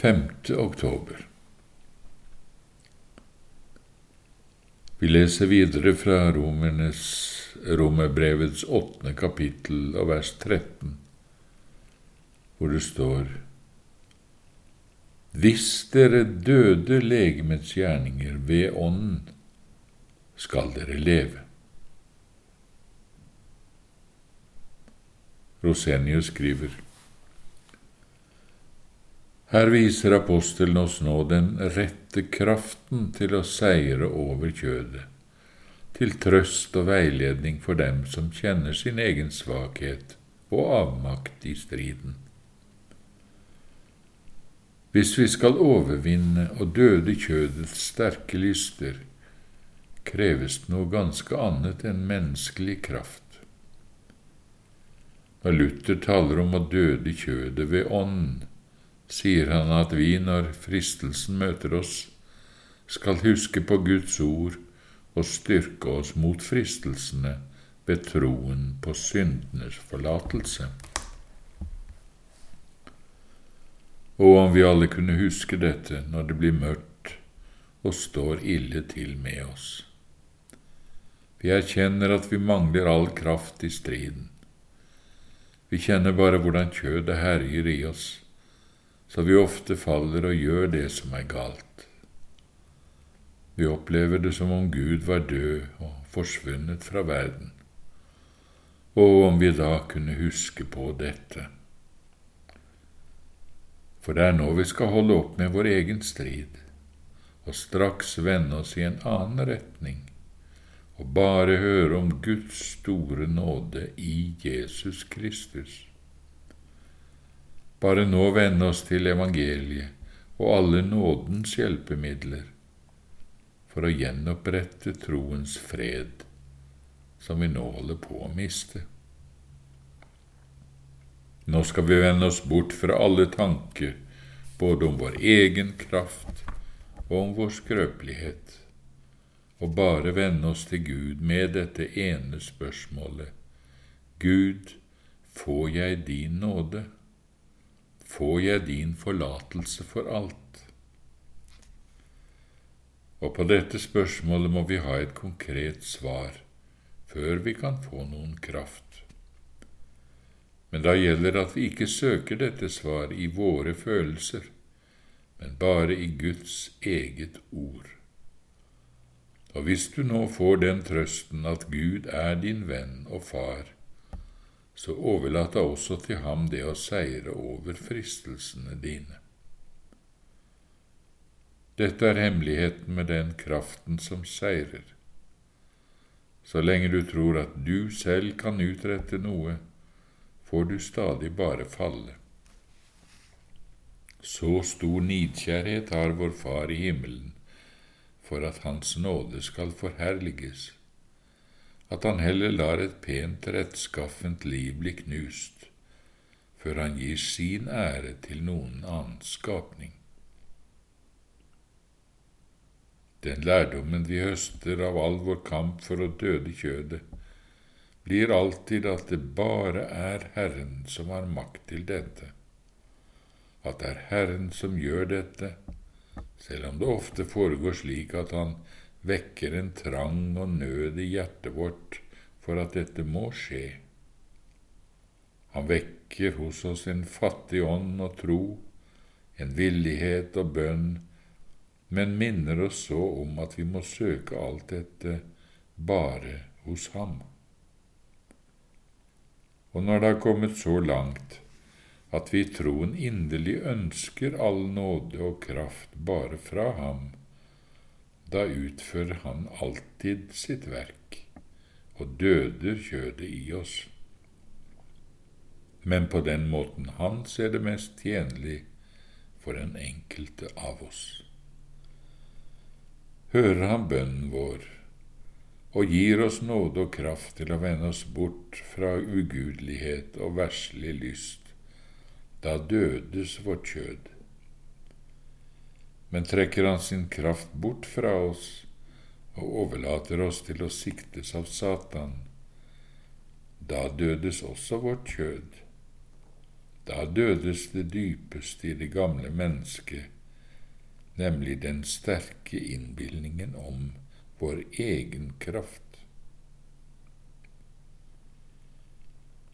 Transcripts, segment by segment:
5. oktober. Vi leser videre fra Romernes, Romerbrevets åttende kapittel og vers 13, hvor det står Hvis dere døde legemets gjerninger ved Ånden, skal dere leve. Rosenius skriver her viser apostelen oss nå den rette kraften til å seire over kjødet, til trøst og veiledning for dem som kjenner sin egen svakhet og avmakt i striden. Hvis vi skal overvinne og døde kjødets sterke lyster, kreves det noe ganske annet enn menneskelig kraft. Når Luther taler om å døde kjødet ved ånd, sier han at vi, når fristelsen møter oss, skal huske på Guds ord og styrke oss mot fristelsene ved troen på syndenes forlatelse. Og om vi alle kunne huske dette når det blir mørkt og står ille til med oss. Vi erkjenner at vi mangler all kraft i striden. Vi kjenner bare hvordan kjødet herjer i oss så vi ofte faller og gjør det som er galt. Vi opplever det som om Gud var død og forsvunnet fra verden, og om vi da kunne huske på dette. For det er nå vi skal holde opp med vår egen strid, og straks vende oss i en annen retning, og bare høre om Guds store nåde i Jesus Kristus bare nå vende oss til evangeliet og alle nådens hjelpemidler for å gjenopprette troens fred, som vi nå holder på å miste. Nå skal vi vende oss bort fra alle tanker, både om vår egen kraft og om vår skrøpelighet, og bare vende oss til Gud med dette ene spørsmålet Gud, får jeg din nåde? Får jeg din forlatelse for alt? Og på dette spørsmålet må vi ha et konkret svar før vi kan få noen kraft. Men da gjelder at vi ikke søker dette svar i våre følelser, men bare i Guds eget ord. Og hvis du nå får den trøsten at Gud er din venn og far, så overlat da også til ham det å seire over fristelsene dine. Dette er hemmeligheten med den kraften som seirer. Så lenge du tror at du selv kan utrette noe, får du stadig bare falle. Så stor nidkjærhet har vår Far i himmelen for at Hans nåde skal forherliges at han heller lar et pent, rettskaffent liv bli knust, før han gir sin ære til noen annen skapning. Den lærdommen vi høster av all vår kamp for å døde kjødet, blir alltid at det bare er Herren som har makt til dette, at det er Herren som gjør dette, selv om det ofte foregår slik at Han vekker en trang og nød i hjertet vårt for at dette må skje. Han vekker hos oss en fattig ånd og tro, en villighet og bønn, men minner oss så om at vi må søke alt dette bare hos ham. Og når det har kommet så langt at vi i troen inderlig ønsker all nåde og kraft bare fra ham, da utfører han alltid sitt verk og døder kjødet i oss. Men på den måten han ser det mest tjenlig for den enkelte av oss. Hører han bønnen vår og gir oss nåde og kraft til å vende oss bort fra ugudelighet og verslig lyst, da dødes vårt kjød men trekker han sin kraft bort fra oss og overlater oss til å siktes av Satan, da dødes også vårt kjød. Da dødes det dypeste i det gamle mennesket, nemlig den sterke innbilningen om vår egen kraft.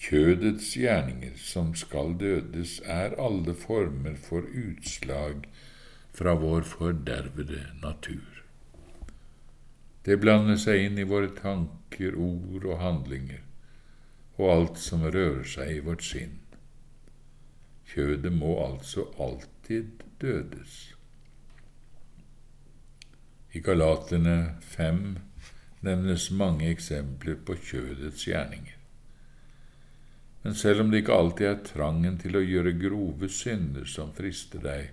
Kjødets gjerninger som skal dødes, er alle former for utslag fra vår fordervede natur. Det blander seg inn i våre tanker, ord og handlinger, og alt som rører seg i vårt sinn. Kjødet må altså alltid dødes. I Galatene 5 nevnes mange eksempler på kjødets gjerninger. Men selv om det ikke alltid er trangen til å gjøre grove synder som frister deg,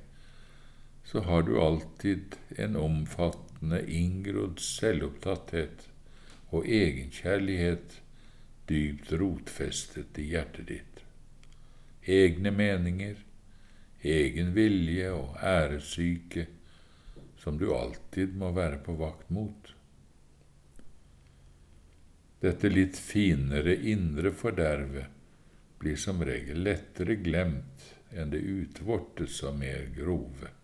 så har du alltid en omfattende, inngrodd selvopptatthet og egenkjærlighet dypt rotfestet i hjertet ditt. Egne meninger, egen vilje og æresyke som du alltid må være på vakt mot. Dette litt finere indre fordervet blir som regel lettere glemt enn det utvortes og mer grove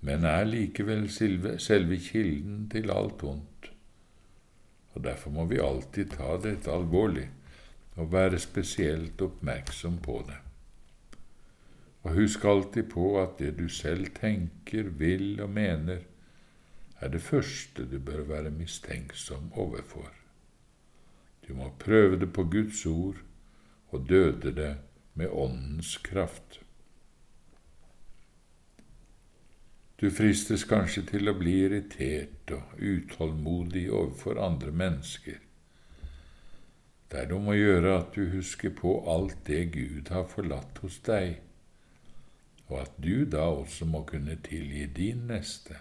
men er likevel selve kilden til alt ondt. Og Derfor må vi alltid ta dette alvorlig og være spesielt oppmerksom på det. Og husk alltid på at det du selv tenker, vil og mener, er det første du bør være mistenksom overfor. Du må prøve det på Guds ord og døde det med Åndens kraft. Du fristes kanskje til å bli irritert og utålmodig overfor andre mennesker. Det er om å gjøre at du husker på alt det Gud har forlatt hos deg, og at du da også må kunne tilgi din neste.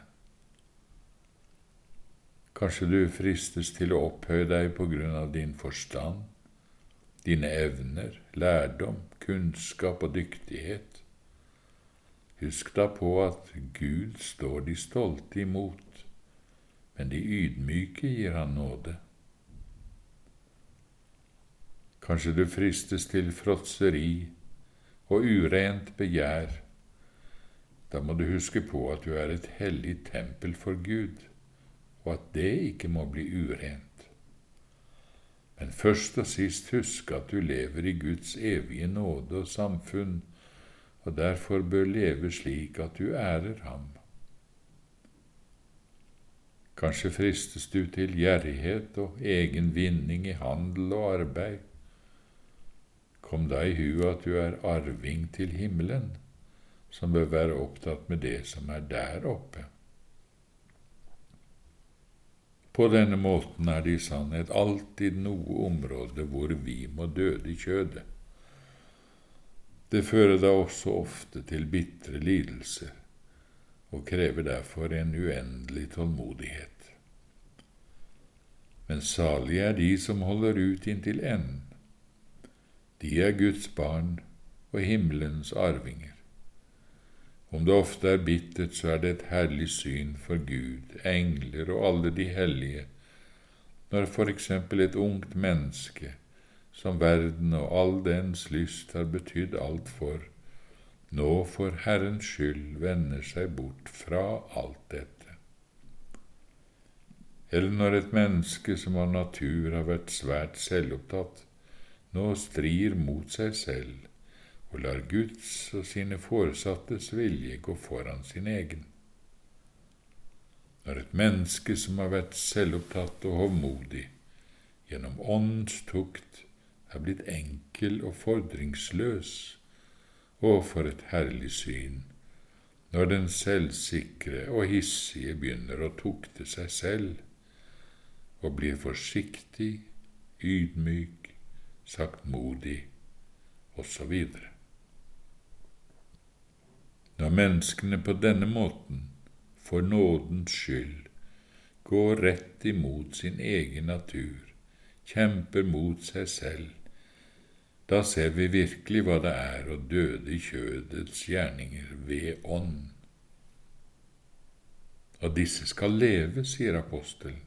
Kanskje du fristes til å opphøye deg på grunn av din forstand, dine evner, lærdom, kunnskap og dyktighet Husk da på at Gud står de stolte imot, men de ydmyke gir han nåde. Kanskje du fristes til fråtseri og urent begjær. Da må du huske på at du er et hellig tempel for Gud, og at det ikke må bli urent. Men først og sist husk at du lever i Guds evige nåde og samfunn, og derfor bør leve slik at du ærer ham. Kanskje fristes du til gjerrighet og egen vinning i handel og arbeid. Kom da i hu at du er arving til himmelen, som bør være opptatt med det som er der oppe. På denne måten er det i sannhet alltid noe område hvor vi må døde i kjødet. Det fører da også ofte til bitre lidelser og krever derfor en uendelig tålmodighet. Men salige er de som holder ut inntil enden. De er Guds barn og himmelens arvinger. Om det ofte er bittert, så er det et herlig syn for Gud, engler og alle de hellige, når for eksempel et ungt menneske som verden og all dens lyst har betydd alt for, nå for Herrens skyld vender seg bort fra alt dette. Eller når et menneske som av natur har vært svært selvopptatt, nå strir mot seg selv og lar Guds og sine foresattes vilje gå foran sin egen. Når et menneske som har vært selvopptatt og hovmodig, gjennom åndens tukt er blitt enkel og fordringsløs. Å, for et herlig syn når den selvsikre og hissige begynner å tukte seg selv og blir forsiktig, ydmyk, saktmodig osv. Når menneskene på denne måten, for nådens skyld, går rett imot sin egen natur, kjemper mot seg selv, da ser vi virkelig hva det er å døde i kjødets gjerninger ved ånd. Og disse skal leve, sier apostelen.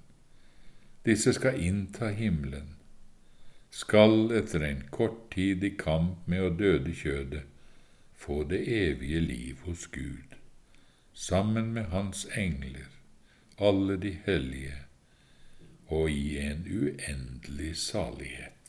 Disse skal innta himmelen. skal etter en kort tid i kamp med å døde kjødet få det evige liv hos Gud, sammen med Hans engler, alle de hellige, og i en uendelig salighet.